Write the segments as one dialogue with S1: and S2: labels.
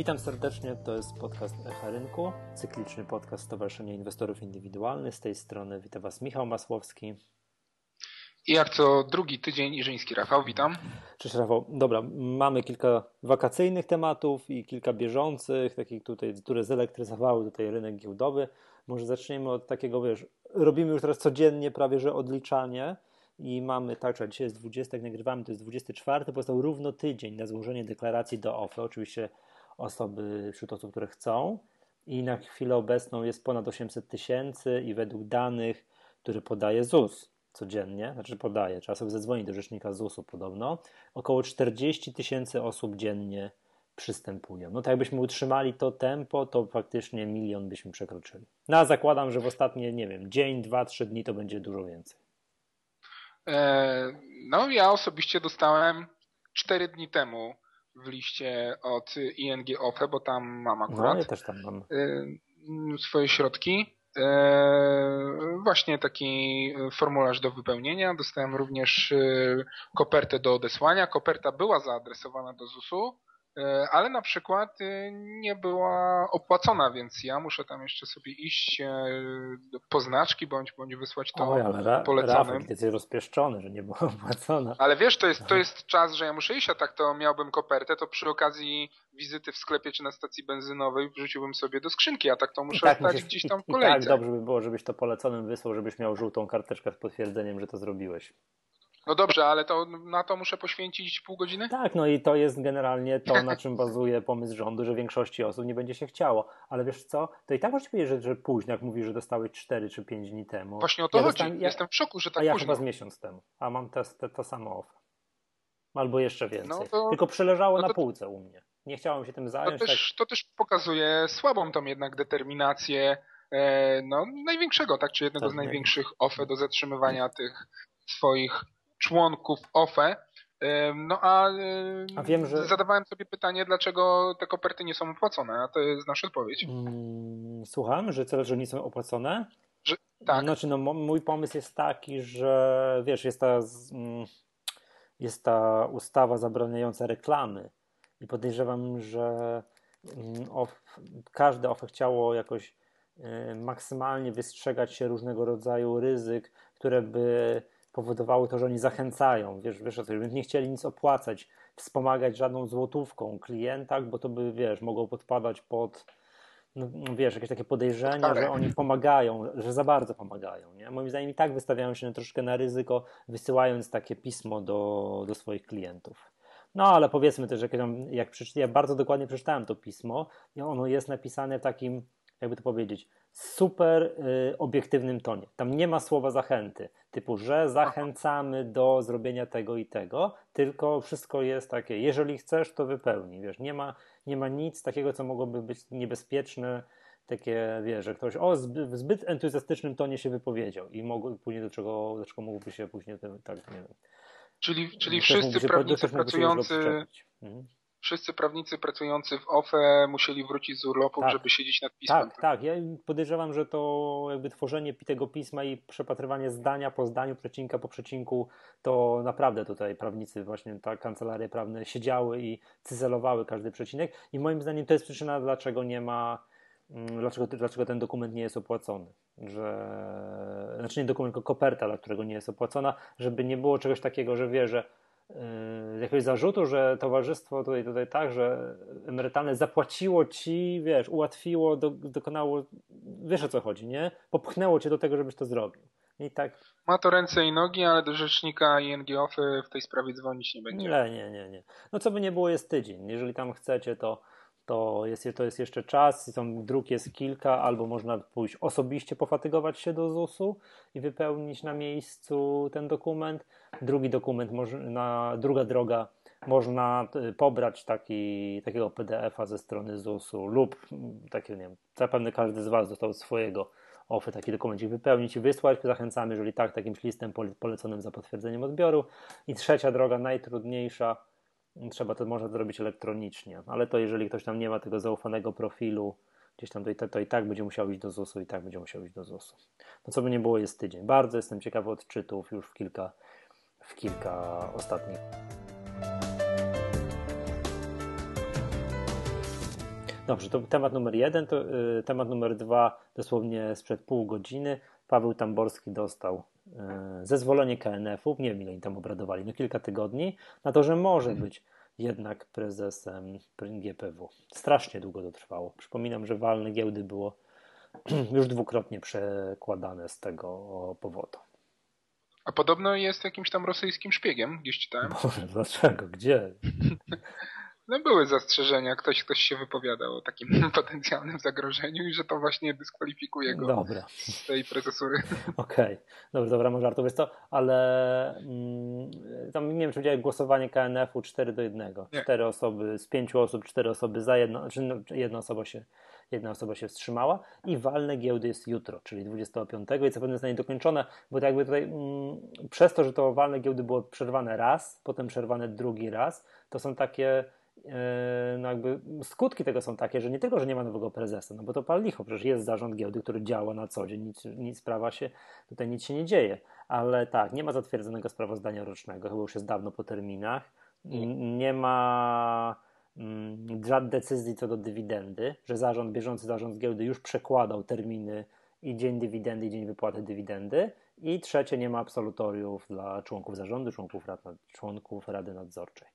S1: Witam serdecznie, to jest podcast Echa Rynku, cykliczny podcast Stowarzyszenia Inwestorów Indywidualnych. Z tej strony witam Was Michał Masłowski.
S2: I jak co drugi tydzień Iżyński Rafał, witam.
S1: Cześć Rafał. Dobra, mamy kilka wakacyjnych tematów i kilka bieżących, takich tutaj, które zelektryzowały tutaj rynek giełdowy. Może zaczniemy od takiego, wiesz, robimy już teraz codziennie prawie, że odliczanie i mamy, tak, że dzisiaj jest 20, jak nagrywamy, to jest 24, powstał równo tydzień na złożenie deklaracji do OFE. Oczywiście osoby, wśród osób, które chcą i na chwilę obecną jest ponad 800 tysięcy i według danych, które podaje ZUS codziennie, znaczy podaje, trzeba sobie zadzwonić do rzecznika ZUS-u podobno, około 40 tysięcy osób dziennie przystępują. No to jakbyśmy utrzymali to tempo, to faktycznie milion byśmy przekroczyli. No a zakładam, że w ostatnie, nie wiem, dzień, dwa, trzy dni to będzie dużo więcej.
S2: E, no ja osobiście dostałem 4 dni temu w liście od ING OFE, bo tam mam akurat
S1: no, ja też tam mam.
S2: Y, swoje środki. Y, właśnie taki formularz do wypełnienia. Dostałem również y, kopertę do odesłania. Koperta była zaadresowana do ZUS-u. E, ale na przykład y, nie była opłacona, więc ja muszę tam jeszcze sobie iść e, po znaczki bądź, bądź wysłać to
S1: Oj, ale ra,
S2: poleconym.
S1: Rafał, jest rozpieszczony, że nie była opłacona.
S2: Ale wiesz, to jest, to jest czas, że ja muszę iść, a tak to miałbym kopertę, to przy okazji wizyty w sklepie czy na stacji benzynowej wrzuciłbym sobie do skrzynki, a tak to muszę tak, stać musisz, gdzieś tam w kolejce.
S1: I tak dobrze by było, żebyś to poleconym wysłał, żebyś miał żółtą karteczkę z potwierdzeniem, że to zrobiłeś.
S2: No dobrze, ale to na to muszę poświęcić pół godziny?
S1: Tak, no i to jest generalnie to, na czym bazuje pomysł rządu, że większości osób nie będzie się chciało. Ale wiesz co, to i tak możesz powiedzieć, że, że późno, jak mówisz, że dostałeś 4 czy 5 dni temu.
S2: Właśnie o to ja chodzi. Dostałem, ja, Jestem w szoku, że tak
S1: A ja
S2: późno.
S1: chyba z miesiąc temu, a mam te, te, to samo offer. Albo jeszcze więcej. No to, Tylko przeleżało no to, na półce u mnie. Nie chciałem się tym zająć.
S2: To też, tak... to też pokazuje słabą tą jednak determinację e, no, największego, tak, czy jednego tak, z największych OFE do zatrzymywania tych swoich członków OFE. No a, a wiem, że... zadawałem sobie pytanie, dlaczego te koperty nie są opłacone, a to jest nasza odpowiedź.
S1: Mm, słucham, że cele, że nie są opłacone?
S2: Że, tak.
S1: Znaczy, no, mój pomysł jest taki, że wiesz, jest ta, mm, jest ta ustawa zabraniająca reklamy i podejrzewam, że mm, of, każde OFE chciało jakoś y, maksymalnie wystrzegać się różnego rodzaju ryzyk, które by powodowały to, że oni zachęcają, wiesz, wiesz o nie chcieli nic opłacać, wspomagać żadną złotówką klienta, bo to by, wiesz, mogło podpadać pod, no, no, wiesz, jakieś takie podejrzenia, że oni pomagają, że za bardzo pomagają, nie? Moim zdaniem i tak wystawiają się troszkę na ryzyko, wysyłając takie pismo do, do swoich klientów. No, ale powiedzmy też, że jak przeczytałem, ja bardzo dokładnie przeczytałem to pismo i ono jest napisane w takim, jakby to powiedzieć, super y, obiektywnym tonie. Tam nie ma słowa zachęty, typu, że zachęcamy do zrobienia tego i tego, tylko wszystko jest takie, jeżeli chcesz, to wypełnij. Wiesz, nie ma, nie ma nic takiego, co mogłoby być niebezpieczne, takie, wiesz, że ktoś o, w zbyt entuzjastycznym tonie się wypowiedział i mógł, później do czego, do czego mógłby się później, tak, nie wiem.
S2: Czyli, czyli wszyscy prawnicy pracujący... Mhm wszyscy prawnicy pracujący w OFE musieli wrócić z urlopu, tak. żeby siedzieć nad pismem.
S1: Tak, tak. Ja podejrzewam, że to jakby tworzenie tego pisma i przepatrywanie zdania po zdaniu, przecinka po przecinku, to naprawdę tutaj prawnicy, właśnie ta kancelarie prawne siedziały i cyzelowały każdy przecinek i moim zdaniem to jest przyczyna, dlaczego nie ma, mm, dlaczego, dlaczego ten dokument nie jest opłacony. Że, znaczy nie dokument, tylko koperta, dla którego nie jest opłacona, żeby nie było czegoś takiego, że wie, że jakiegoś zarzutu, że towarzystwo tutaj, tutaj tak, że emerytalne zapłaciło ci, wiesz, ułatwiło, do, dokonało, wiesz o co chodzi, nie? Popchnęło cię do tego, żebyś to zrobił. I tak.
S2: Ma to ręce i nogi, ale do rzecznika ING OFY w tej sprawie dzwonić nie będzie.
S1: Nie, nie, nie, nie. No co by nie było, jest tydzień. Jeżeli tam chcecie, to to jest, to jest jeszcze czas, tam dróg jest kilka, albo można pójść osobiście, pofatygować się do ZUS-u i wypełnić na miejscu ten dokument. Drugi dokument, na, druga droga, można y, pobrać taki, takiego PDF-a ze strony ZUS-u lub mm, takie, nie wiem, zapewne każdy z Was dostał swojego OFY taki dokument wypełnić i wysłać. Zachęcamy, jeżeli tak, takim listem poleconym za potwierdzeniem odbioru. I trzecia droga, najtrudniejsza, trzeba to można zrobić elektronicznie, ale to jeżeli ktoś tam nie ma tego zaufanego profilu, gdzieś tam to i, to i tak będzie musiał iść do ZUS-u i tak będzie musiał iść do ZUS-u. No co by nie było, jest tydzień. Bardzo jestem ciekawy odczytów już w kilka, w kilka ostatnich. Dobrze, to temat numer jeden, to y, temat numer dwa, dosłownie sprzed pół godziny. Paweł Tamborski dostał zezwolenie KNF-u, nie wiem ile oni tam obradowali, no kilka tygodni, na to, że może mhm. być jednak prezesem GPW. Strasznie długo to trwało. Przypominam, że walne giełdy było już dwukrotnie przekładane z tego powodu.
S2: A podobno jest jakimś tam rosyjskim szpiegiem, gdzieś czytałem.
S1: Boże, dlaczego? Gdzie?
S2: No były zastrzeżenia, ktoś, ktoś się wypowiadał o takim potencjalnym zagrożeniu i że to właśnie dyskwalifikuje go dobra. z tej prezesury.
S1: Okej, okay. dobrze, dobra, mam żartów, jest to, ale mm, tam nie wiem, czy widziałeś głosowanie KNF-u 4 do 1. Nie. Cztery osoby, z pięciu osób, cztery osoby za jedno, znaczy no, jedna osoba się jedna osoba się wstrzymała i walne giełdy jest jutro, czyli 25 i zapewne zostanie dokończone, bo tak jakby tutaj mm, przez to, że to walne giełdy było przerwane raz, potem przerwane drugi raz, to są takie no jakby skutki tego są takie, że nie tylko, że nie ma nowego prezesa, no bo to pal licho, przecież jest zarząd giełdy, który działa na co dzień, nic, nic sprawa się, tutaj nic się nie dzieje, ale tak, nie ma zatwierdzonego sprawozdania rocznego, chyba już jest dawno po terminach, nie ma Mm, żadnych decyzji co do dywidendy, że zarząd, bieżący zarząd giełdy już przekładał terminy i dzień dywidendy, i dzień wypłaty dywidendy. I trzecie, nie ma absolutoriów dla członków zarządu, członków, rad, członków Rady Nadzorczej.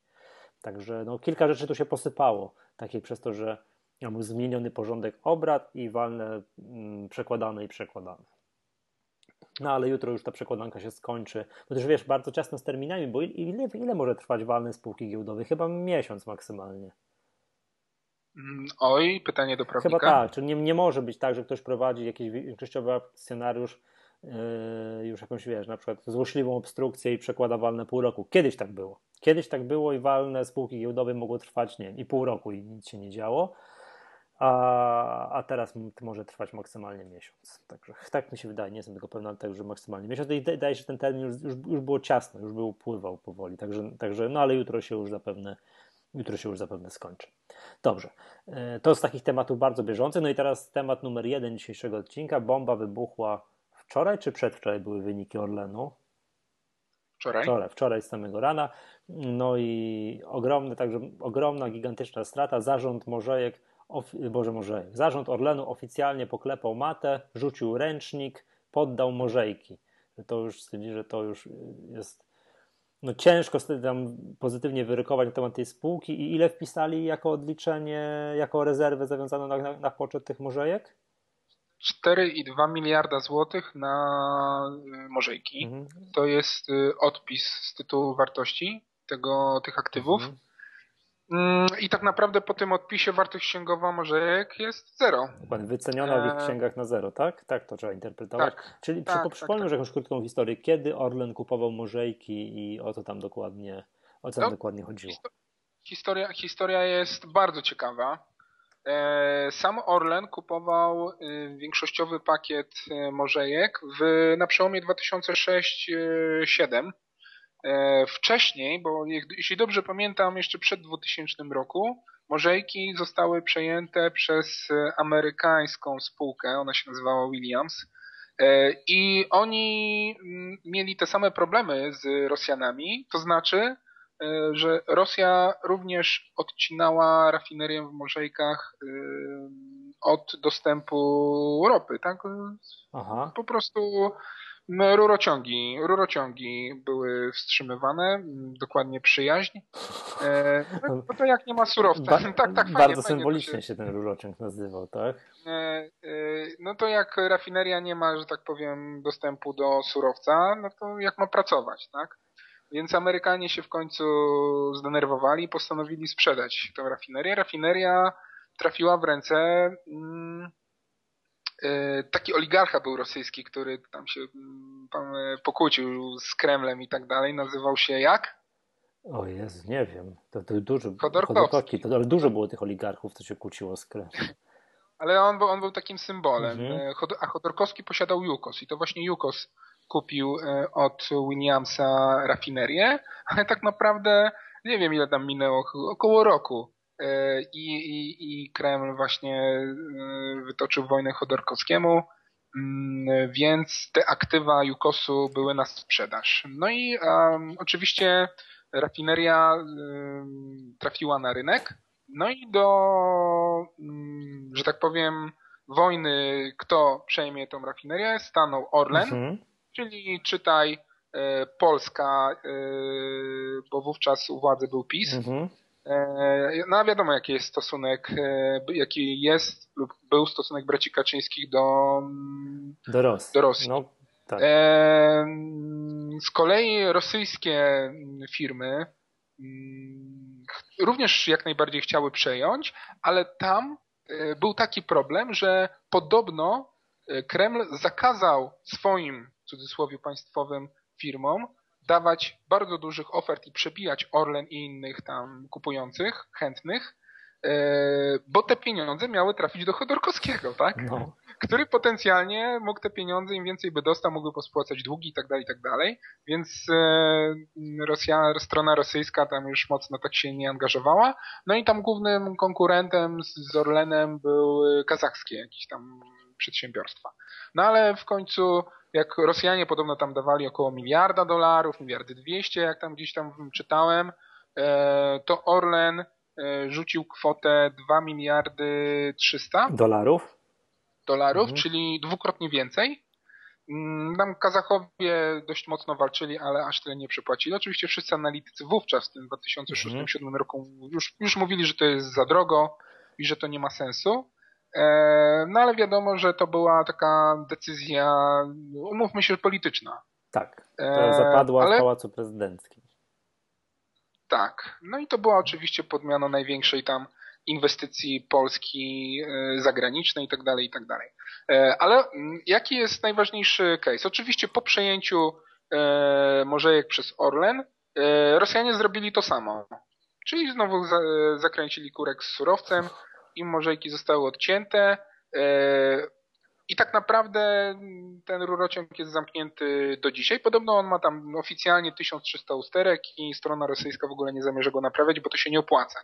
S1: Także no, kilka rzeczy tu się posypało, takich przez to, że był zmieniony porządek obrad i walne mm, przekładane i przekładane. No ale jutro już ta przekładanka się skończy. Bo też wiesz, bardzo ciasno z terminami, bo ile, ile może trwać walne spółki giełdowe? Chyba miesiąc maksymalnie.
S2: Mm, oj, pytanie do prawnika.
S1: Chyba tak, czyli nie, nie może być tak, że ktoś prowadzi jakiś większościowy akcjonariusz już jakąś, wiesz, na przykład złośliwą obstrukcję i przekłada walne pół roku. Kiedyś tak było. Kiedyś tak było i walne spółki giełdowe mogło trwać, nie i pół roku i nic się nie działo a, a teraz może trwać maksymalnie miesiąc. Także tak mi się wydaje, nie jestem tego pewny, ale także maksymalnie miesiąc. I wydaje się, że ten termin już, już, już było ciasno, już był upływał powoli. Także, także, no ale jutro się już zapewne jutro się już zapewne skończy. Dobrze, e, to z takich tematów bardzo bieżących. No i teraz temat numer jeden dzisiejszego odcinka. Bomba wybuchła wczoraj czy przedwczoraj były wyniki Orlenu?
S2: Wczoraj.
S1: Wczoraj, wczoraj z samego rana. No i ogromne, także ogromna, gigantyczna strata. Zarząd Morzejek Boże Morzej. Zarząd Orlenu oficjalnie poklepał matę, rzucił ręcznik, poddał Morzejki. To już stwierdzi, że to już jest no ciężko tam pozytywnie wyrykować na temat tej spółki i ile wpisali jako odliczenie, jako rezerwę zawiązaną na, na, na poczet tych Morzejek?
S2: 4,2 miliarda złotych na y, Morzejki. Mhm. To jest y, odpis z tytułu wartości tego, tych aktywów. Mhm. Mm, I tak naprawdę po tym odpisie wartość księgowa Morzejek jest zero.
S1: Dokładnie, wyceniona w ich e, księgach na zero, tak? Tak to trzeba interpretować. Tak, Czyli tak, tak, przypomnę, tak, że jakąś krótką historię. Kiedy Orlen kupował Morzejki i o co tam dokładnie, o co no, dokładnie chodziło?
S2: Historia, historia jest bardzo ciekawa. E, sam Orlen kupował y, większościowy pakiet y, Morzejek w, na przełomie 2006-2007 E, wcześniej, bo jeśli dobrze pamiętam, jeszcze przed 2000 roku, Morzejki zostały przejęte przez amerykańską spółkę, ona się nazywała Williams. E, I oni mm, mieli te same problemy z Rosjanami, to znaczy, że Rosja również odcinała rafinerię w Morzejkach od dostępu ropy, tak? Aha. Po prostu rurociągi, rurociągi były wstrzymywane, dokładnie przyjaźń. E, no, to jak nie ma surowca. Ba
S1: tak, tak, bardzo symbolicznie się... się... ten rurociąg nazywał, tak? E, e,
S2: no to jak rafineria nie ma, że tak powiem, dostępu do surowca, no to jak ma pracować, tak? Więc Amerykanie się w końcu zdenerwowali i postanowili sprzedać tę rafinerię. Rafineria trafiła w ręce mm, E, taki oligarcha był rosyjski, który tam się mm, tam e, pokłócił z Kremlem i tak dalej. Nazywał się jak?
S1: O Jezu, nie wiem. To, to dużo,
S2: Chodorkowski.
S1: To, ale dużo było tych oligarchów, co się kłóciło z Kremlem.
S2: Ale on był, on był takim symbolem. Mhm. E, a Chodorkowski posiadał Jukos i to właśnie Jukos kupił od Williamsa rafinerię, ale tak naprawdę nie wiem ile tam minęło, około roku E, i, i, i Kreml właśnie e, wytoczył wojnę Chodorkowskiemu, mm, więc te aktywa Jukosu były na sprzedaż. No i um, oczywiście rafineria um, trafiła na rynek, no i do mm, że tak powiem, wojny, kto przejmie tą rafinerię, stanął Orlen, mhm. Czyli czytaj e, Polska, e, bo wówczas u władzy był PiS. Mhm. E, no wiadomo, jaki jest stosunek, jaki jest lub był stosunek braci Kaczyńskich do,
S1: mm, do Rosji.
S2: Do Rosji. No, tak. E, z kolei rosyjskie firmy mm, również jak najbardziej chciały przejąć, ale tam był taki problem, że podobno Kreml zakazał swoim, w cudzysłowie państwowym, firmom dawać bardzo dużych ofert i przebijać Orlen i innych tam kupujących, chętnych, e, bo te pieniądze miały trafić do Chodorkowskiego, tak? No. Który potencjalnie mógł te pieniądze, im więcej by dostał, mógłby pospłacać długi i tak dalej, i tak dalej. Więc e, Rosja, strona rosyjska tam już mocno tak się nie angażowała. No i tam głównym konkurentem z Orlenem był kazachskie jakieś tam przedsiębiorstwa. No ale w końcu jak Rosjanie podobno tam dawali około miliarda dolarów, miliardy dwieście, jak tam gdzieś tam czytałem, e, to Orlen e, rzucił kwotę 2 miliardy 300
S1: dolarów,
S2: dolarów mhm. czyli dwukrotnie więcej. Mm, tam Kazachowie dość mocno walczyli, ale aż tyle nie przepłacili. Oczywiście wszyscy analitycy wówczas, w tym 2006-2007 mhm. roku, już, już mówili, że to jest za drogo i że to nie ma sensu. E, no ale wiadomo, że to była taka decyzja, umówmy się, polityczna.
S1: Tak, to zapadła ale... w Pałacu Prezydenckim.
S2: Tak, no i to była oczywiście podmiana największej tam inwestycji Polski e, zagranicznej i tak dalej, i tak dalej. E, ale mm, jaki jest najważniejszy case? Oczywiście po przejęciu Morzejek przez Orlen Rosjanie zrobili to samo. Czyli znowu zakręcili kurek z surowcem, im morzejki zostały odcięte e, i tak naprawdę ten rurociąg jest zamknięty do dzisiaj. Podobno on ma tam oficjalnie 1300 usterek i strona rosyjska w ogóle nie zamierza go naprawiać, bo to się nie opłaca.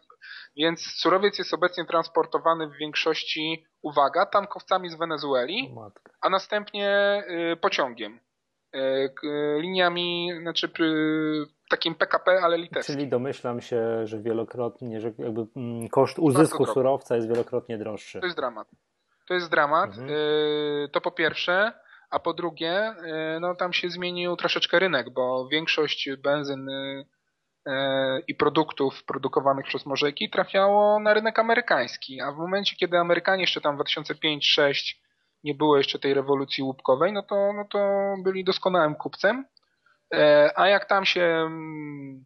S2: Więc surowiec jest obecnie transportowany w większości, uwaga, tankowcami z Wenezueli, a następnie y, pociągiem. Y, liniami, znaczy takim PKP, ale litewskim.
S1: Czyli domyślam się, że wielokrotnie, że jakby mm, koszt uzysku surowca jest wielokrotnie droższy.
S2: To jest dramat. To jest dramat. Mhm. Y, to po pierwsze. A po drugie, y, no tam się zmienił troszeczkę rynek, bo większość benzyny y, i produktów produkowanych przez Morzeki trafiało na rynek amerykański, a w momencie, kiedy Amerykanie jeszcze tam w 2005-2006 nie było jeszcze tej rewolucji łupkowej, no to, no to byli doskonałym kupcem E, a jak tam się mm,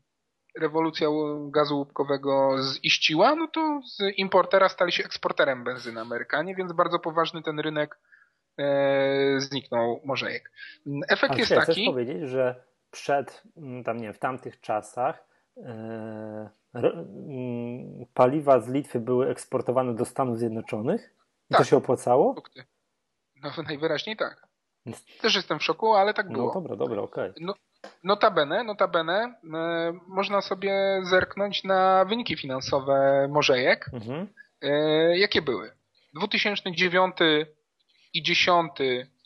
S2: rewolucja gazu łupkowego ziściła, no to z importera stali się eksporterem benzyny Amerykanie, więc bardzo poważny ten rynek e, zniknął Morzejek. Efekt
S1: A
S2: jest taki...
S1: Chcesz powiedzieć, że przed, mm, tam nie wiem, w tamtych czasach e, mm, paliwa z Litwy były eksportowane do Stanów Zjednoczonych? I tak. to się opłacało?
S2: No najwyraźniej tak. Też jestem w szoku, ale tak no było.
S1: No dobra, dobra, okej. Okay.
S2: No, Notabene, notabene e, można sobie zerknąć na wyniki finansowe Morzejek. Mhm. E, jakie były? 2009 i 10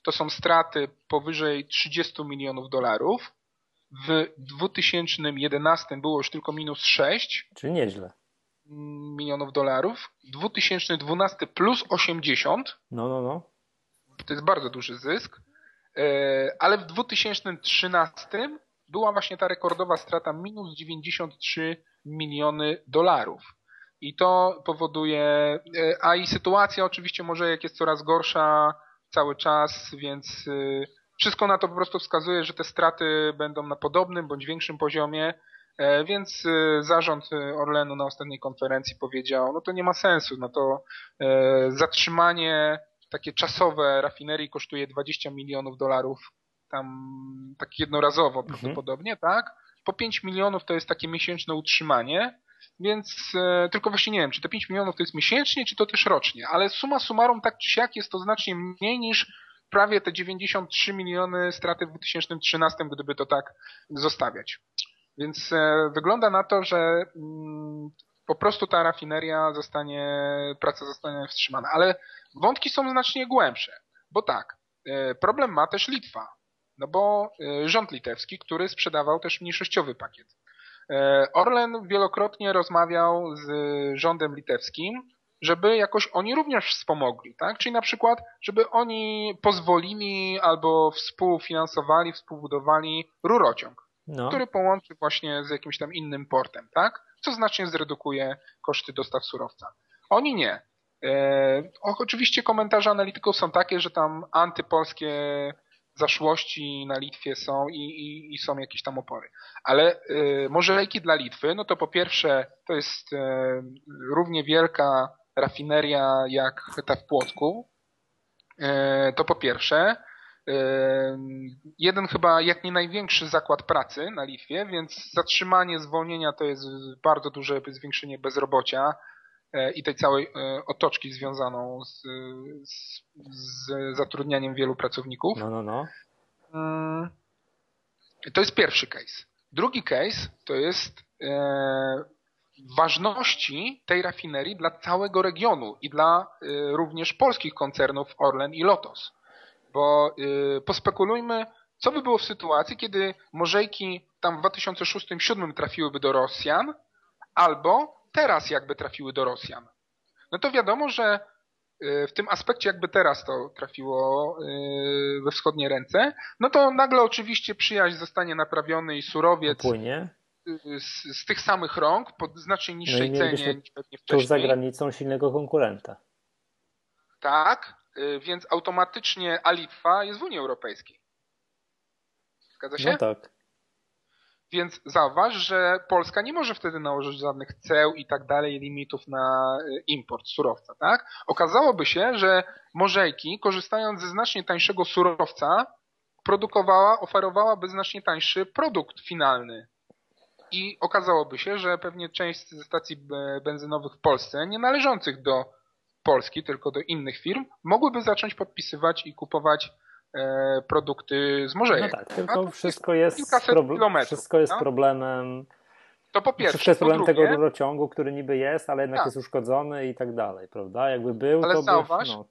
S2: to są straty powyżej 30 milionów dolarów. W 2011 było już tylko minus 6.
S1: Czyli nieźle.
S2: Milionów dolarów. 2012 plus 80.
S1: No, no, no.
S2: To jest bardzo duży zysk. E, ale w 2013 była właśnie ta rekordowa strata minus 93 miliony dolarów. I to powoduje, e, a i sytuacja oczywiście może jak jest coraz gorsza cały czas, więc e, wszystko na to po prostu wskazuje, że te straty będą na podobnym bądź większym poziomie, więc zarząd Orlenu na ostatniej konferencji powiedział, no to nie ma sensu, no to zatrzymanie takie czasowe rafinerii kosztuje 20 milionów dolarów, tam tak jednorazowo mhm. prawdopodobnie, tak? Po 5 milionów to jest takie miesięczne utrzymanie, więc e, tylko właśnie nie wiem, czy te 5 milionów to jest miesięcznie, czy to też rocznie, ale suma summarum tak czy siak jest to znacznie mniej niż prawie te 93 miliony straty w 2013, gdyby to tak zostawiać. Więc e, wygląda na to, że mm, po prostu ta rafineria zostanie, praca zostanie wstrzymana. Ale wątki są znacznie głębsze, bo tak, e, problem ma też Litwa, no bo e, rząd litewski, który sprzedawał też mniejszościowy pakiet. E, Orlen wielokrotnie rozmawiał z rządem litewskim żeby jakoś oni również wspomogli, tak? Czyli na przykład, żeby oni pozwolili albo współfinansowali, współbudowali rurociąg, no. który połączy właśnie z jakimś tam innym portem, tak? Co znacznie zredukuje koszty dostaw surowca. Oni nie. E, oczywiście komentarze analityków są takie, że tam antypolskie zaszłości na Litwie są i, i, i są jakieś tam opory. Ale y, Morzejki dla Litwy, no to po pierwsze to jest y, równie wielka rafineria jak ta w Płocku. To po pierwsze. Jeden chyba jak nie największy zakład pracy na Litwie, więc zatrzymanie zwolnienia to jest bardzo duże zwiększenie bezrobocia E, i tej całej e, otoczki związaną z, z, z zatrudnianiem wielu pracowników.
S1: No, no, no. Mm,
S2: to jest pierwszy case. Drugi case to jest e, ważności tej rafinerii dla całego regionu i dla e, również polskich koncernów Orlen i Lotos. Bo e, pospekulujmy, co by było w sytuacji, kiedy Morzejki tam w 2006-2007 trafiłyby do Rosjan, albo teraz jakby trafiły do Rosjan. No to wiadomo, że y, w tym aspekcie jakby teraz to trafiło y, we wschodnie ręce, no to nagle oczywiście przyjaźń zostanie naprawiony i surowiec
S1: Płynie.
S2: Y, z, z tych samych rąk po znacznie no niższej no cenie niż pewnie wcześniej.
S1: Tuż za granicą silnego konkurenta.
S2: Tak, więc automatycznie Alitwa jest w Unii Europejskiej. Zgadza się?
S1: No tak.
S2: Więc zauważ, że Polska nie może wtedy nałożyć żadnych ceł i tak dalej, limitów na y, import surowca, tak? Okazałoby się, że Morzejki, korzystając ze znacznie tańszego surowca, produkowała, oferowałaby znacznie tańszy produkt finalny. I okazałoby się, że pewnie część ze stacji benzynowych w Polsce, nie należących do Polski, tylko do innych firm, mogłyby zacząć podpisywać i kupować E, produkty z Morzejek.
S1: No tak, tylko wszystko jest, proble- wszystko jest no? problemem
S2: to po pierwsze.
S1: Wszystko jest problem drugie, tego rurociągu, który niby jest, ale jednak tak. jest uszkodzony i tak dalej, prawda? Jakby był,
S2: ale
S1: to
S2: zauważ,
S1: by, no.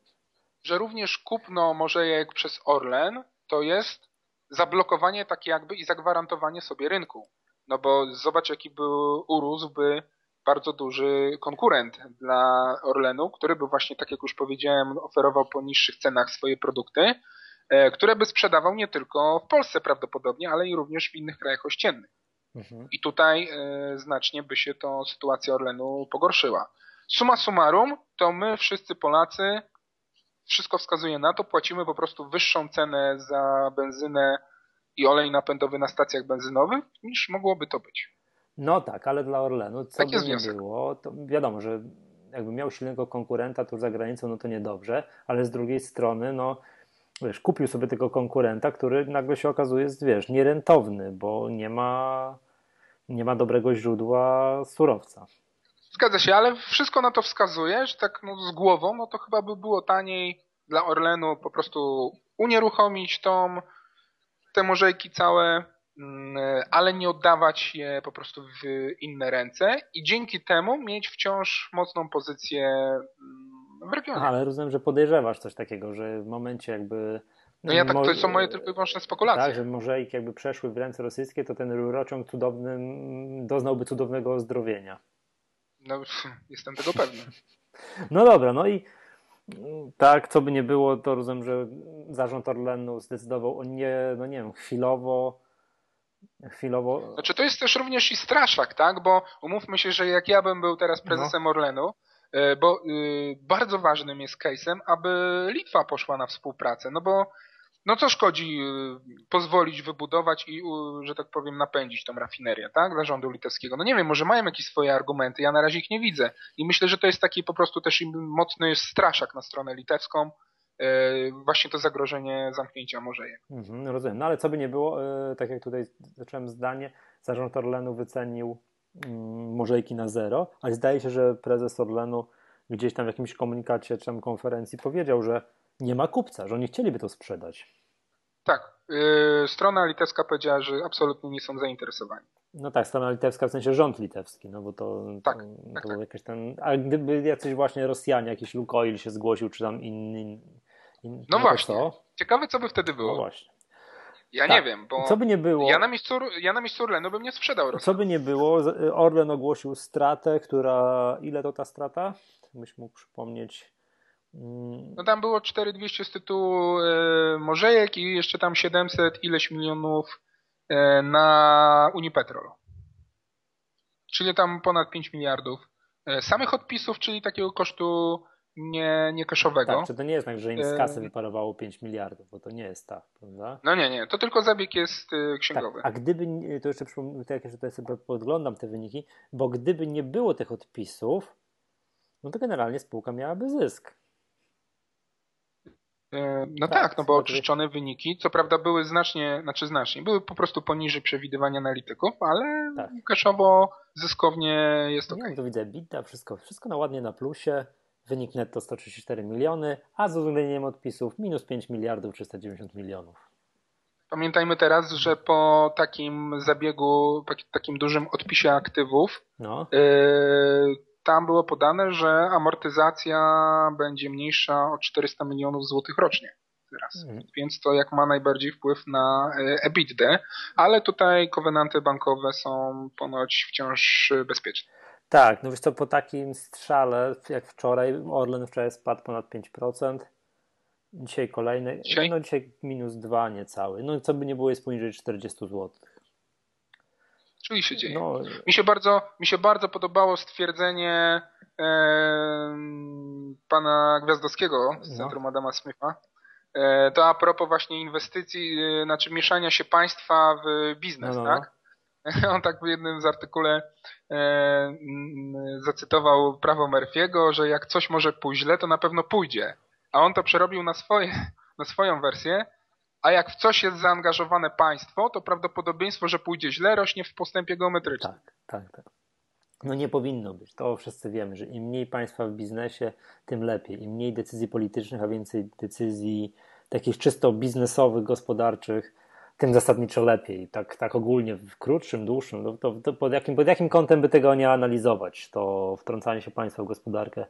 S2: że również kupno Morzejek przez Orlen to jest zablokowanie takie jakby i zagwarantowanie sobie rynku. No bo zobacz jaki był urósłby bardzo duży konkurent dla Orlenu, który by właśnie, tak jak już powiedziałem, oferował po niższych cenach swoje produkty, E, które by sprzedawał nie tylko w Polsce prawdopodobnie, ale i również w innych krajach ościennych. Mhm. I tutaj e, znacznie by się to sytuacja Orlenu pogorszyła. Suma summarum, to my wszyscy Polacy, wszystko wskazuje na to, płacimy po prostu wyższą cenę za benzynę i olej napędowy na stacjach benzynowych, niż mogłoby to być.
S1: No tak, ale dla Orlenu, co tak by nie było, to wiadomo, że jakby miał silnego konkurenta tu za granicą, no to niedobrze, ale z drugiej strony, no wiesz, kupił sobie tego konkurenta, który nagle się okazuje jest, wiesz, nierentowny, bo nie ma, nie ma dobrego źródła surowca.
S2: Zgadza się, ale wszystko na to wskazuje, że tak no, z głową, no to chyba by było taniej dla Orlenu po prostu unieruchomić tą, te morzejki całe, mm, ale nie oddawać je po prostu w inne ręce i dzięki temu mieć wciąż mocną pozycję
S1: Ale rozumiem, że podejrzewasz coś takiego, że w momencie jakby...
S2: No ja tak, to są moje tylko wyłączne spekulacje.
S1: Tak, że mozaiki jakby przeszły w ręce rosyjskie, to ten rurociąg cudowny doznałby cudownego ozdrowienia.
S2: No, jestem tego pewny.
S1: No dobra, no i tak, co by nie było, to rozumiem, że zarząd Orlenu zdecydował o nie, no nie wiem, chwilowo chwilowo...
S2: Znaczy to jest też również i straszak, tak? Bo umówmy się, że jak ja bym był teraz no. prezesem no. Orlenu, bo y, bardzo ważnym jest case'em, aby Litwa poszła na współpracę, no bo no co szkodzi y, pozwolić wybudować i, że tak powiem, napędzić tą rafinerię, tak, dla rządu litewskiego. No nie wiem, może mają jakieś swoje argumenty, ja na razie ich nie widzę. I myślę, że to jest taki po prostu też mocny straszak na stronę litewską, e, właśnie to zagrożenie zamknięcia Morzeje.
S1: Mhm, rozumiem. No ale co by nie było, e, tak jak tutaj zacząłem zdanie, zarząd Orlenu wycenił Morzejki na zero, ale zdaje się, że prezes Orlenu gdzieś tam w jakimś komunikacie czy konferencji powiedział, że nie ma kupca, że oni chcieliby to sprzedać.
S2: Tak. Yy, strona litewska powiedziała, że absolutnie nie są zainteresowani.
S1: No tak, strona litewska w sensie rząd litewski, no bo to,
S2: tak,
S1: to,
S2: tak,
S1: to
S2: tak.
S1: jakieś ten. A gdyby jacyś właśnie Rosjanie, jakiś Lukoil się zgłosił, czy tam inni. In,
S2: no, no właśnie. Co? Ciekawe, co by wtedy było.
S1: No właśnie.
S2: Ja
S1: Tak.
S2: nie wiem, bo
S1: Co by nie było,
S2: ja na miejscu, ja na miejscu Orlenu bym nie sprzedał Rosjan.
S1: co by nie było, Orlen ogłosił stratę, która, ile to ta strata? Byś mógł przypomnieć. Mm,
S2: No tam było 4200 z tytułu e, Morzejek i jeszcze tam 700 ileś milionów e, na Unipetrol. Czyli tam ponad 5 miliardów e, samych odpisów, czyli takiego kosztu nie, nie kaszowego.
S1: Tak, czy to nie jest tak, że im z kasy
S2: E,
S1: wyparowało 5 miliardów, bo to nie jest tak, prawda?
S2: No nie, nie, to tylko zabieg jest e,
S1: Tak,
S2: księgowy.
S1: a gdyby, nie- to jeszcze przypom- tak jak tutaj sobie podglądam te wyniki, bo gdyby nie było tych odpisów, no to generalnie spółka miałaby zysk.
S2: E, No
S1: Tak,
S2: tak, no bo
S1: oczywiście.
S2: oczyszczone wyniki, co prawda były znacznie, znaczy znacznie, były po prostu poniżej przewidywań analityków, ale
S1: Tak.
S2: kaszowo, zyskownie jest ok.
S1: Nie, to widzę bita, wszystko, wszystko na ładnie na plusie, wynik netto 134 miliony, a z uwzględnieniem odpisów minus 5 miliardów 390 milionów.
S2: Pamiętajmy teraz, że po takim zabiegu, po takim dużym odpisie aktywów,
S1: No,
S2: yy, tam było podane, że amortyzacja będzie mniejsza o 400 milionów złotych rocznie. Teraz.
S1: Mhm.
S2: Więc to jak ma najbardziej wpływ na e, EBITDA, ale tutaj kowenanty bankowe są ponoć wciąż e, bezpieczne.
S1: Tak, no wiesz co, po takim strzale, jak wczoraj, Orlen wczoraj spadł ponad 5%, dzisiaj kolejny,
S2: Dzisiaj?
S1: no dzisiaj minus 2 niecały, no co by nie było jest poniżej 40 zł.
S2: Czyli się dzieje.
S1: No,
S2: Mi się bardzo, mi się bardzo podobało stwierdzenie em, pana Gwiazdowskiego z
S1: No.
S2: Centrum Adama Smitha. E, to a propos właśnie inwestycji, e, znaczy mieszania się państwa w biznes,
S1: No, no, no.
S2: tak? On tak w jednym z artykule e, zacytował prawo Murphy'ego, że jak coś może pójść źle, to na pewno pójdzie. A on to przerobił na, swoje, na swoją wersję. A jak w coś jest zaangażowane państwo, to prawdopodobieństwo, że pójdzie źle, rośnie w postępie geometrycznym.
S1: Tak, tak, tak. No nie powinno być. To wszyscy wiemy, że im mniej państwa w biznesie, tym lepiej. Im mniej decyzji politycznych, a więcej decyzji takich czysto biznesowych, gospodarczych, tym zasadniczo lepiej. Tak, tak ogólnie w krótszym, dłuższym. To, to, to pod, jakim, pod jakim kątem by tego nie analizować? To wtrącanie się państwa w gospodarkę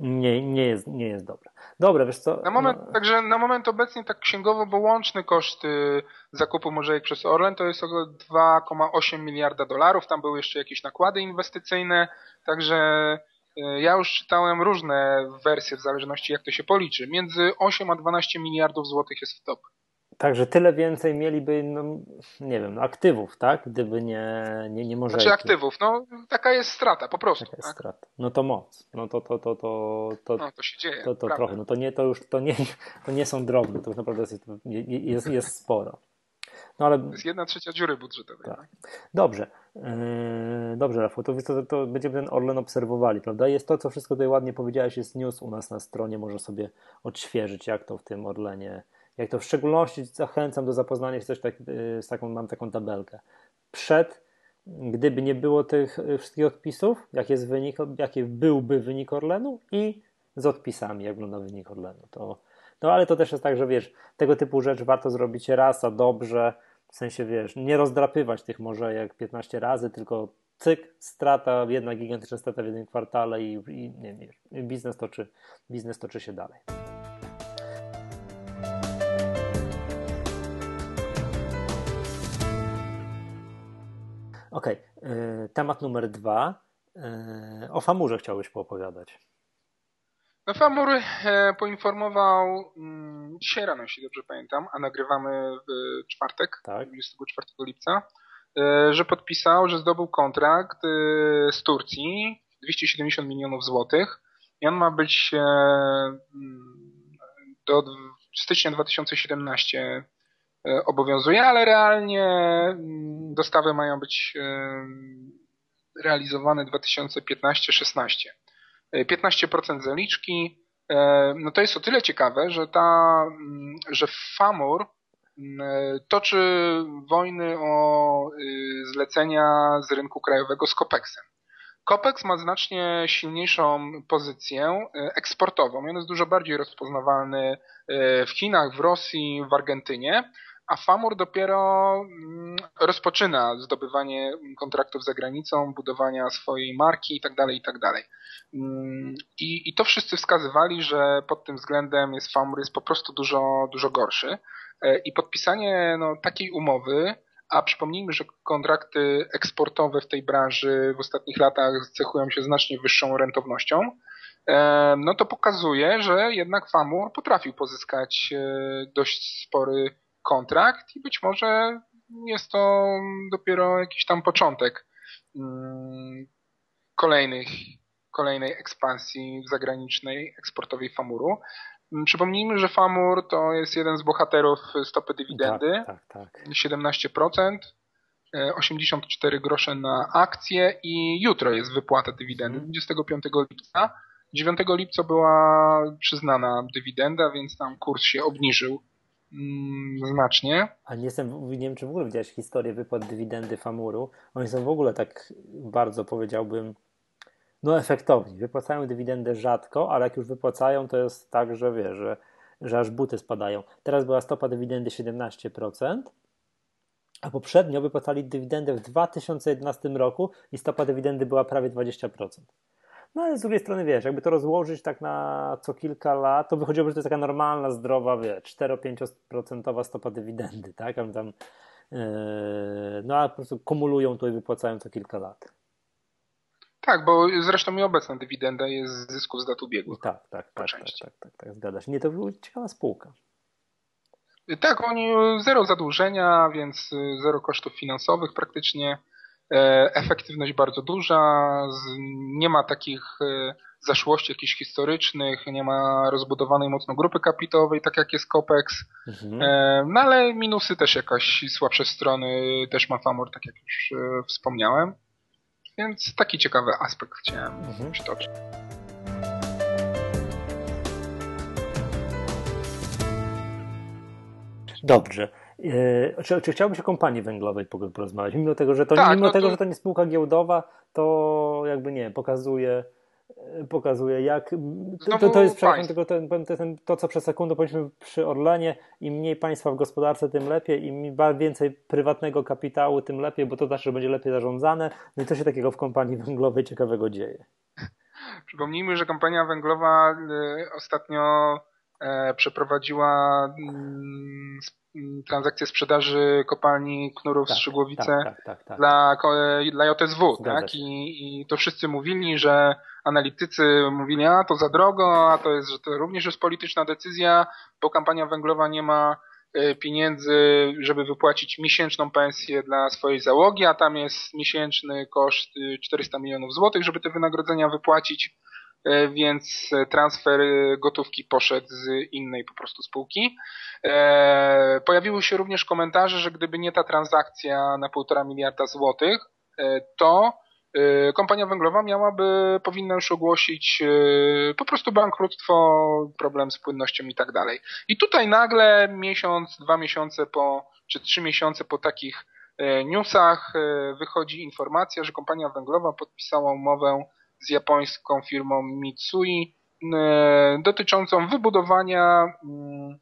S1: nie, nie, jest, nie jest dobre. Dobre, wiesz co?
S2: Na moment,
S1: no,
S2: Także na moment obecny tak księgowo, bo łączny koszt y, zakupu Morzejek przez Orlen to jest około 2,8 miliarda dolarów. Tam były jeszcze jakieś nakłady inwestycyjne, także y, ja już czytałem różne wersje w zależności jak to się policzy. Między 8 a 12 miliardów złotych jest w top.
S1: Także tyle więcej mieliby, no, nie wiem, no, aktywów, tak? Gdyby nie, nie, nie może.
S2: Znaczy aktywów, no taka jest strata po prostu.
S1: Taka jest
S2: Tak?
S1: strata. No to moc. No to, to, to, to, to,
S2: No to się dzieje.
S1: to, to trochę. No to nie, to już to nie, to nie są drobne, to już naprawdę jest, jest, jest sporo. No ale
S2: To jest jedna trzecia dziury budżetowej.
S1: Tak.
S2: no.
S1: dobrze. Yy, dobrze, Rafał, to, to, to będziemy ten Orlen obserwowali, prawda? Jest to, co wszystko tutaj ładnie powiedziałeś, jest news u nas na stronie, może sobie odświeżyć, jak to w tym Orlenie, jak to w szczególności zachęcam do zapoznania się też tak, yy, z taką, mam taką tabelkę. Przed, gdyby nie było tych yy, wszystkich odpisów, jaki jest wynik, jaki byłby wynik Orlenu i z odpisami, jak wygląda wynik Orlenu. To, no ale to też jest tak, że wiesz, tego typu rzecz warto zrobić raz, a dobrze, w sensie wiesz, nie rozdrapywać tych może jak 15 razy, tylko cyk, strata, jedna gigantyczna strata w jednym kwartale i, i nie, biznes, toczy, biznes toczy się dalej. Okej, okay. temat numer dwa. Yy, o famurze chciałbyś poopowiadać.
S2: No Famur e, poinformował mm, dzisiaj rano, jeśli dobrze pamiętam, a nagrywamy w czwartek,
S1: Tak.
S2: 24 lipca, e, że podpisał, że zdobył kontrakt e, z Turcji 270 milionów złotych i on ma być mm, do stycznia 2017 e, obowiązuje, ale realnie mm, dostawy mają być e, realizowane 2015-16. 15% zaliczki. E, No to jest o tyle ciekawe, że ta, mm, że FAMUR mm, e, toczy wojny o y, zlecenia z rynku krajowego z Copeksem. Copex ma znacznie silniejszą pozycję e, eksportową. On jest dużo bardziej rozpoznawalny e, w Chinach, w Rosji, w Argentynie. A Famur dopiero mm, rozpoczyna zdobywanie kontraktów za granicą, budowania swojej marki itd. Tak itd. Tak mm, I, I to wszyscy wskazywali, że pod tym względem jest Famur jest po prostu dużo, dużo gorszy. E, I podpisanie no, takiej umowy, a przypomnijmy, że kontrakty eksportowe w tej branży w ostatnich latach cechują się znacznie wyższą rentownością, e, no to pokazuje, że jednak Famur potrafił pozyskać e, dość spory kontrakt i być może jest to dopiero jakiś tam początek mm, kolejnych, kolejnej ekspansji zagranicznej, eksportowej Famuru. Mm, przypomnijmy, że Famur to jest jeden z bohaterów stopy dywidendy. Tak, tak, tak. 17%, 84 e, grosze na akcję i jutro jest wypłata dywidendy, 25 mhm. lipca. 9 lipca była przyznana dywidenda, więc tam kurs się obniżył znacznie.
S1: A nie jestem, nie wiem, czy w ogóle widziałeś historię wypłat dywidendy Famuru. Oni są w ogóle tak bardzo, powiedziałbym, no efektowni. Wypłacają dywidendę rzadko, ale jak już wypłacają, to jest tak, że wiesz, że, że aż buty spadają. Teraz była stopa dywidendy 17%, a poprzednio wypłacali dywidendę w 2011 roku i stopa dywidendy była prawie 20%. No ale z drugiej strony, wiesz, jakby to rozłożyć tak na co kilka lat, to wychodziłoby, że to jest taka normalna, zdrowa, wie, 4-5% stopa dywidendy, tak? Tam, yy, no a po prostu kumulują to i wypłacają co kilka lat.
S2: Tak, bo zresztą i obecna dywidenda jest z zysków z dat ubiegłych.
S1: Tak, tak, tak, tak, tak, tak, tak, zgadza się. Nie, to była ciekawa spółka.
S2: Tak, oni zero zadłużenia, więc zero kosztów finansowych praktycznie. E, efektywność bardzo duża, nie ma takich e, zaszłości jakichś historycznych, nie ma rozbudowanej mocno grupy kapitałowej, tak jak jest Copex. Mhm. E, no ale minusy też jakaś słabsze strony też ma Famor, tak jak już wspomniałem. Więc taki ciekawy aspekt chciałem mhm. przytoczyć.
S1: Dobrze. E, czy, czy chciałbyś o kompanii węglowej porozmawiać? Mimo tego, że to, tak, mimo no tego, to... że to nie spółka giełdowa, to jakby nie, pokazuje, e, pokazuje jak. To, to, to jest tylko ten, ten, to, co przez sekundę powiedzieliśmy przy Orlenie, im mniej państwa w gospodarce, tym lepiej, im więcej prywatnego kapitału, tym lepiej, bo to znaczy, że będzie lepiej zarządzane. No i co się takiego w kompanii węglowej ciekawego dzieje?
S2: Przypomnijmy, że kompania węglowa y, ostatnio przeprowadziła mm, Mm, transakcję sprzedaży kopalni Knurów tak, Strzygłowice tak, tak, tak, tak, dla, dla JSW, tak? I, I to wszyscy mówili, że analitycy mówili, a to za drogo, a to jest, że to również jest polityczna decyzja, bo kampania węglowa nie ma e, pieniędzy, żeby wypłacić miesięczną pensję dla swojej załogi, a tam jest miesięczny koszt 400 milionów złotych, żeby te wynagrodzenia wypłacić. E, więc transfer gotówki poszedł z innej po prostu spółki. E, pojawiły się również komentarze, że gdyby nie ta transakcja na półtora miliarda złotych, e, to kompania węglowa miałaby, powinna już ogłosić po prostu bankructwo, problem z płynnością i tak dalej. I tutaj nagle miesiąc, dwa miesiące po, czy trzy miesiące po takich newsach wychodzi informacja, że kompania węglowa podpisała umowę z japońską firmą Mitsui e, dotyczącą wybudowania mm,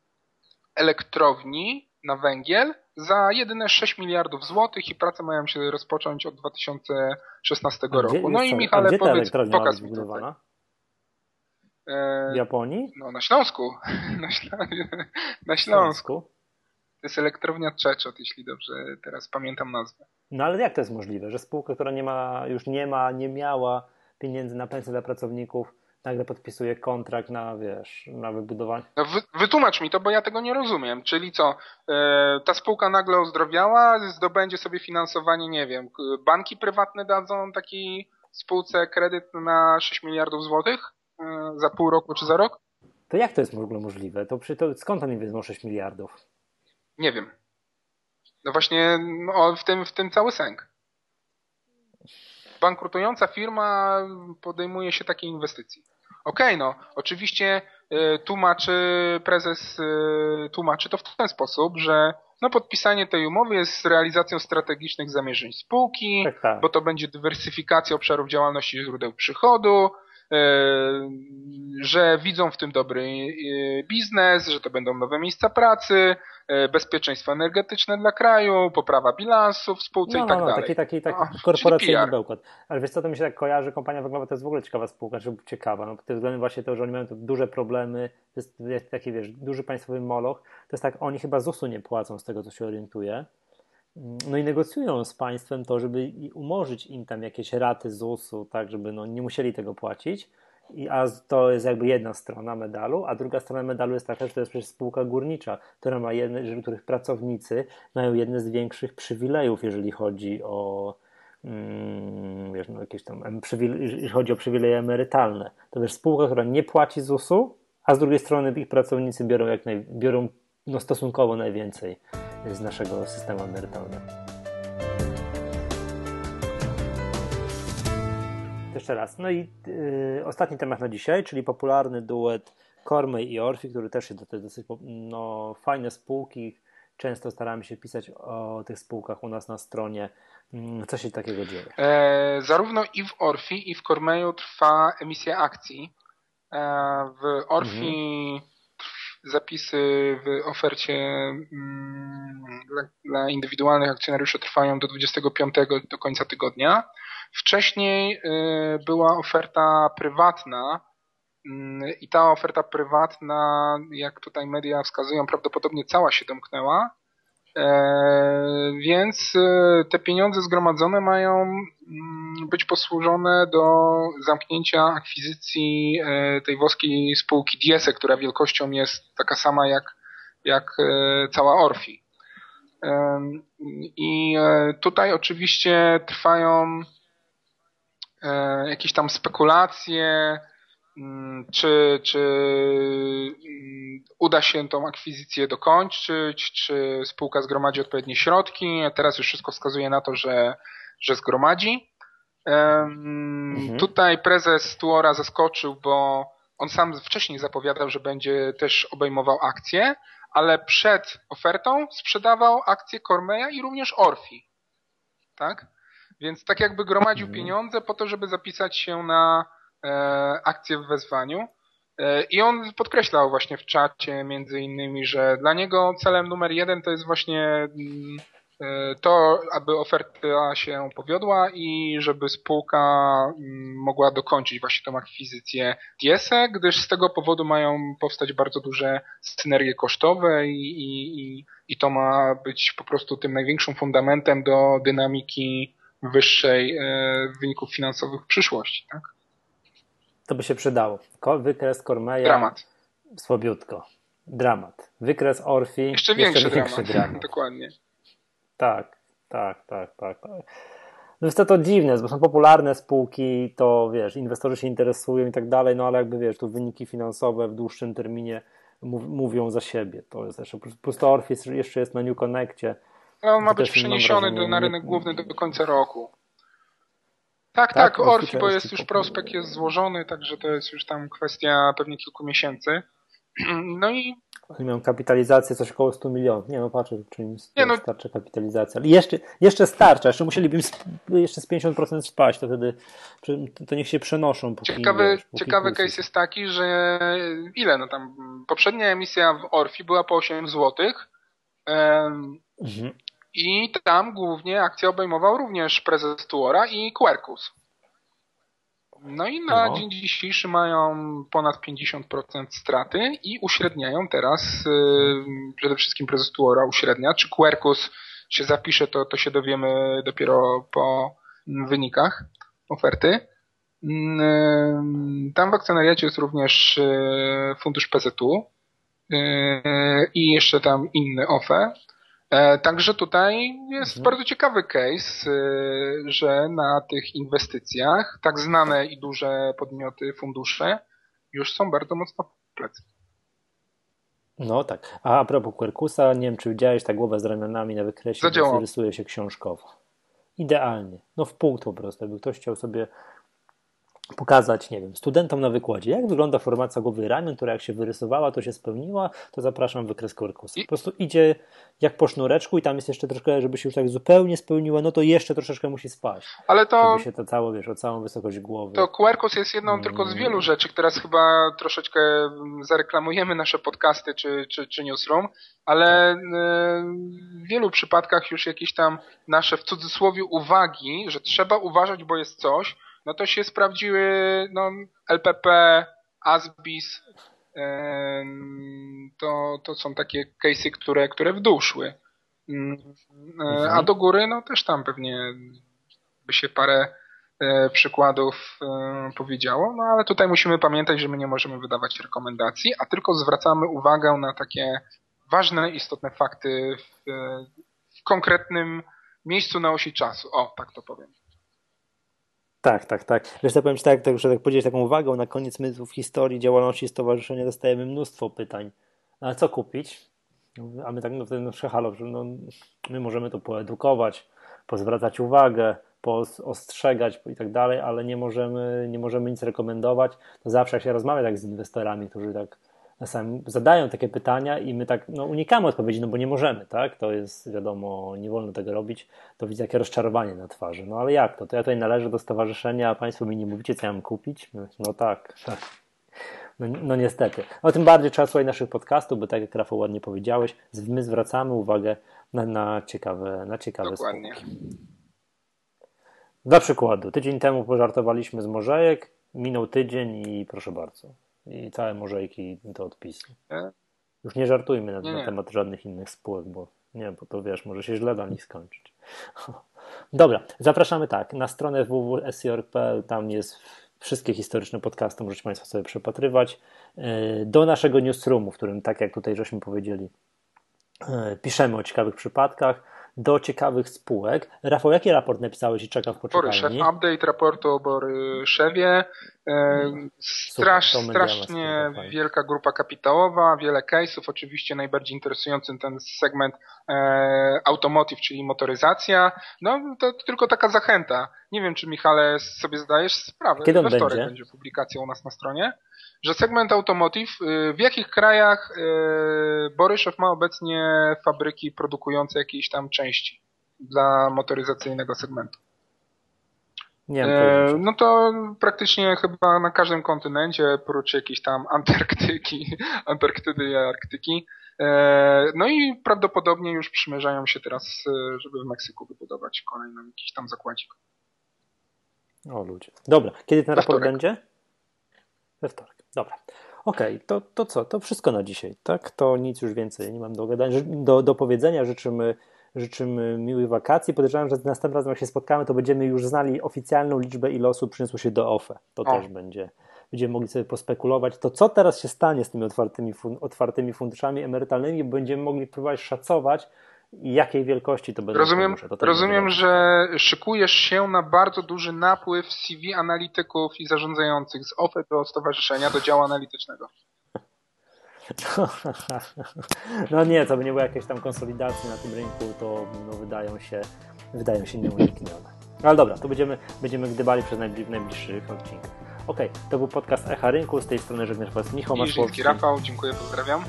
S2: elektrowni na węgiel za jedyne 6 miliardów złotych i prace mają się rozpocząć od 2016 roku. no i Michale,
S1: gdzie powiedz, pokaż mi tutaj. E, w Japonii?
S2: No na Śląsku. Na, Ślą na Śląsku. To jest elektrownia Trzeczot, jeśli dobrze teraz pamiętam nazwę.
S1: No ale jak to jest możliwe, że spółka, która nie ma, już nie ma, nie miała pieniędzy na pensję dla pracowników, nagle podpisuje kontrakt na, wiesz, na wybudowanie.
S2: No wy, wytłumacz mi to, bo ja tego nie rozumiem. Czyli co, e, ta spółka nagle ozdrowiała, zdobędzie sobie finansowanie, nie wiem, banki prywatne dadzą takiej spółce kredyt na 6 miliardów złotych e, za pół roku czy za rok?
S1: To jak to jest w ogóle możliwe? To, to skąd oni wezmą 6 miliardów?
S2: Nie wiem. No właśnie no, w, tym, w tym cały sęk bankrutująca firma podejmuje się takiej inwestycji. Okej, okay, no, oczywiście y, tłumaczy, prezes y, tłumaczy to w ten sposób, że no podpisanie tej umowy jest realizacją strategicznych zamierzeń spółki, tak, tak. bo to będzie dywersyfikacja obszarów działalności źródeł przychodu, że widzą w tym dobry biznes, że to będą nowe miejsca pracy, bezpieczeństwo energetyczne dla kraju, poprawa bilansu w spółce
S1: no,
S2: i tak
S1: no, no,
S2: dalej.
S1: Taki, taki, taki no, korporacyjny bełkot. Ale wiesz co, to mi się tak kojarzy, kompania węglowa to jest w ogóle ciekawa spółka, czy ciekawa, no pod tym względem właśnie to, że oni mają duże problemy, to jest, jest taki, wiesz, duży państwowy moloch, to jest tak, oni chyba ZUS-u nie płacą z tego, co się orientuje, no i negocjują z państwem to, żeby umorzyć im tam jakieś raty ZUS-u, tak, żeby no, nie musieli tego płacić. I, a to jest jakby jedna strona medalu, a druga strona medalu jest taka, że to jest przecież spółka górnicza, która ma jedne, których pracownicy mają jedne z większych przywilejów, jeżeli chodzi o mm, wiesz, no jakieś tam jeżeli chodzi o przywileje emerytalne. To wiesz, spółka, która nie płaci ZUS-u, a z drugiej strony ich pracownicy biorą, jak naj, biorą no, stosunkowo najwięcej z naszego systemu emerytalnego. Jeszcze raz. No i yy, ostatni temat na dzisiaj, czyli popularny duet Cormay i Orfi, który też jest dosyć no, fajne spółki. Często staramy się pisać o tych spółkach u nas na stronie. Mm, co się takiego dzieje?
S2: E, zarówno i w Orfi, i w Cormayu trwa emisja akcji. E, w Orfi mhm zapisy w ofercie mm, dla, dla indywidualnych akcjonariuszy trwają do 25 do końca tygodnia. Wcześniej y, była oferta prywatna mm, i ta oferta prywatna, jak tutaj media wskazują, prawdopodobnie cała się domknęła. E, więc e, te pieniądze zgromadzone mają mm, być posłużone do zamknięcia akwizycji e, tej włoskiej spółki Diese, która wielkością jest taka sama jak, jak cała Orfi. I tutaj oczywiście trwają jakieś tam spekulacje, czy, czy mm, uda się tą akwizycję dokończyć, czy spółka zgromadzi odpowiednie środki. Teraz już wszystko wskazuje na to, że, że zgromadzi. Mhm. Tutaj prezes Tuora zaskoczył, bo on sam wcześniej zapowiadał, że będzie też obejmował akcje, ale przed ofertą sprzedawał akcje Cormeja i również Orfi. Tak? Więc tak jakby gromadził mhm. pieniądze po to, żeby zapisać się na akcję w wezwaniu. E, I on podkreślał właśnie w czacie między innymi, że dla niego celem numer jeden to jest właśnie mm, e, to, aby oferta się powiodła i żeby spółka mm, mogła dokończyć właśnie tą akwizycję DSE, gdyż z tego powodu mają powstać bardzo duże synergie kosztowe i, i, i to ma być po prostu tym największym fundamentem do dynamiki wyższej wyników finansowych w przyszłości. Tak?
S1: To by się przydało. Wykres Kormeja.
S2: Dramat.
S1: Słabiutko. Dramat. Wykres Orfi.
S2: Jeszcze większy, jeszcze większy dramat. dramat. Dokładnie.
S1: Tak, tak, tak, tak. No jest to, to dziwne, bo są popularne spółki, to wiesz, inwestorzy się interesują i tak dalej, no ale jakby wiesz, tu wyniki finansowe w dłuższym terminie mówią za siebie. To jest jeszcze, plus to Orfi jeszcze jest na New Connectie.
S2: No, on ma być przeniesiony do, na rynek główny do końca roku. Tak, tak, tak Orfi, bo jest już prospekt jest złożony, także to jest już tam kwestia pewnie kilku miesięcy. No i
S1: oni mają kapitalizację coś około 100 milionów. Nie no, patrzę, czy im nie, no. starcza kapitalizacja. Ale jeszcze, jeszcze starcza, jeszcze musieliby jeszcze z 50% spaść, to wtedy to niech się przenoszą. Póki,
S2: ciekawy wiesz, póki ciekawy case jest taki, że ile no tam, poprzednia emisja w Orfi była po 8 zł. Mhm. I tam głównie akcję obejmował również prezes Tuora i Quercus. No i na no. dzień dzisiejszy mają ponad 50% straty i uśredniają teraz yy, przede wszystkim prezes Tuora uśrednia. Czy Quercus się zapisze, to, to się dowiemy dopiero po wynikach oferty. Yy, tam w akcjonariacie jest również yy, fundusz PZU yy, i jeszcze tam inny OFE. E, także tutaj jest mhm. bardzo ciekawy case, e, że na tych inwestycjach tak znane i duże podmioty, fundusze już są bardzo mocno w plecy.
S1: No tak. A a propos Quercusa, nie wiem czy widziałeś ta głowę z ramionami na wykresie, rysuje się książkowo. Idealnie. No w punkt po prostu. Jakby ktoś chciał sobie pokazać, nie wiem, studentom na wykładzie, jak wygląda formacja głowy ramion, która jak się wyrysowała, to się spełniła, to zapraszam wykres korpusu. Po prostu idzie jak po sznureczku i tam jest jeszcze troszkę, żeby się już tak zupełnie spełniła, no to jeszcze troszeczkę musi spaść.
S2: Ale to...
S1: Żeby się to całe, wiesz, o całą wysokość głowy.
S2: To Quercus jest jedną hmm. tylko z wielu rzeczy, teraz chyba troszeczkę zareklamujemy nasze podcasty czy, czy, czy newsroom, ale tak. w wielu przypadkach już jakieś tam nasze w cudzysłowie uwagi, że trzeba uważać, bo jest coś, no to się sprawdziły no, LPP, ASBIS, to, to są takie case'y, które, które w dół szły. Mm, e, mhm. A do góry, no też tam pewnie by się parę e, przykładów e, powiedziało, no ale tutaj musimy pamiętać, że my nie możemy wydawać rekomendacji, a tylko zwracamy uwagę na takie ważne, istotne fakty w, w konkretnym miejscu na osi czasu. O, tak to powiem.
S1: Tak, tak, tak. Wiesz, tak powiem Ci tak, tak, że tak podzielić taką uwagę, na koniec my w historii działalności stowarzyszenia dostajemy mnóstwo pytań. A co kupić? A my tak, no wtedy no, halo, no, my możemy to poedukować, pozwracać uwagę, ostrzegać i tak dalej, ale nie możemy, nie możemy nic rekomendować. To zawsze jak się rozmawia tak z inwestorami, którzy tak czasami zadają takie pytania i my tak no, unikamy odpowiedzi, no bo nie możemy, tak? To jest wiadomo, nie wolno tego robić. To widzę jakie rozczarowanie na twarzy. No ale jak to? To ja tutaj należę do stowarzyszenia, a Państwo mi nie mówicie, co ja mam kupić? No tak, tak. No, no niestety. No tym bardziej trzeba słuchać naszych podcastów, bo tak jak Rafał ładnie powiedziałeś, my zwracamy uwagę na, na ciekawe, na ciekawe Dokładnie. spółki. Dla przykładu, tydzień temu pożartowaliśmy z Morzejek, minął tydzień i proszę bardzo i całe morzejki to odpisy. Już nie żartujmy na, nie, na temat żadnych innych spółek, bo nie, bo to wiesz, może się źle dla nich skończyć. Dobra, zapraszamy tak, na stronę www.sr.pl, tam jest wszystkie historyczne podcasty, możecie Państwo sobie przepatrywać. E, do naszego newsroomu, w którym, tak jak tutaj żeśmy powiedzieli, e, piszemy o ciekawych przypadkach do ciekawych spółek. Rafał, jaki raport napisałeś i czeka w poczekalni?
S2: Boryszew, update raportu o Boryszewie. E, strasz, Super, strasznie wielka grupa kapitałowa, wiele case'ów, oczywiście najbardziej interesujący ten segment e, automotive, czyli motoryzacja. No to, tylko taka zachęta. Nie wiem, czy Michale sobie zdajesz sprawę.
S1: Kiedy on będzie?
S2: będzie publikacja u nas na stronie że segment automotive, y, w jakich krajach y, Boryszew ma obecnie fabryki produkujące jakieś tam części dla motoryzacyjnego segmentu?
S1: Nie wiem,
S2: no to praktycznie chyba na każdym kontynencie, prócz jakiejś tam Antarktyki, Antarktydy i Arktyki. E, no i prawdopodobnie już przymierzają się teraz, e, żeby w Meksyku wybudować kolejny jakiś tam zakładzik.
S1: O ludzie. Dobra, kiedy ten raport będzie? We wtorek. Dobra. Okej, okay, to, to co? To wszystko na dzisiaj, tak? To nic już więcej nie mam do, gadania, do, do powiedzenia. Życzymy, życzymy miłych wakacji. Podejrzewam, że następnym razem, jak się spotkamy, to będziemy już znali oficjalną liczbę, ile osób przyniosło się do OFE. To o. też będzie. Będziemy mogli sobie pospekulować. To co teraz się stanie z tymi otwartymi, otwartymi funduszami emerytalnymi? Będziemy mogli próbować szacować, jakiej wielkości to będą
S2: Rozumiem, to rozumiem że szykujesz się na bardzo duży napływ CV analityków i zarządzających z OFE do stowarzyszenia, do działu analitycznego.
S1: No nie, to by nie było jakiejś tam konsolidacji na tym rynku, to no, wydają się wydają się nieuniknione. Ale dobra, to będziemy, będziemy gdybali przez najbliż, najbliższych odcinkach. Okej, okay, to był podcast Echa Rynku, z tej strony żegnasz Was Michał
S2: Maszkowski. Rafał, dziękuję, pozdrawiam.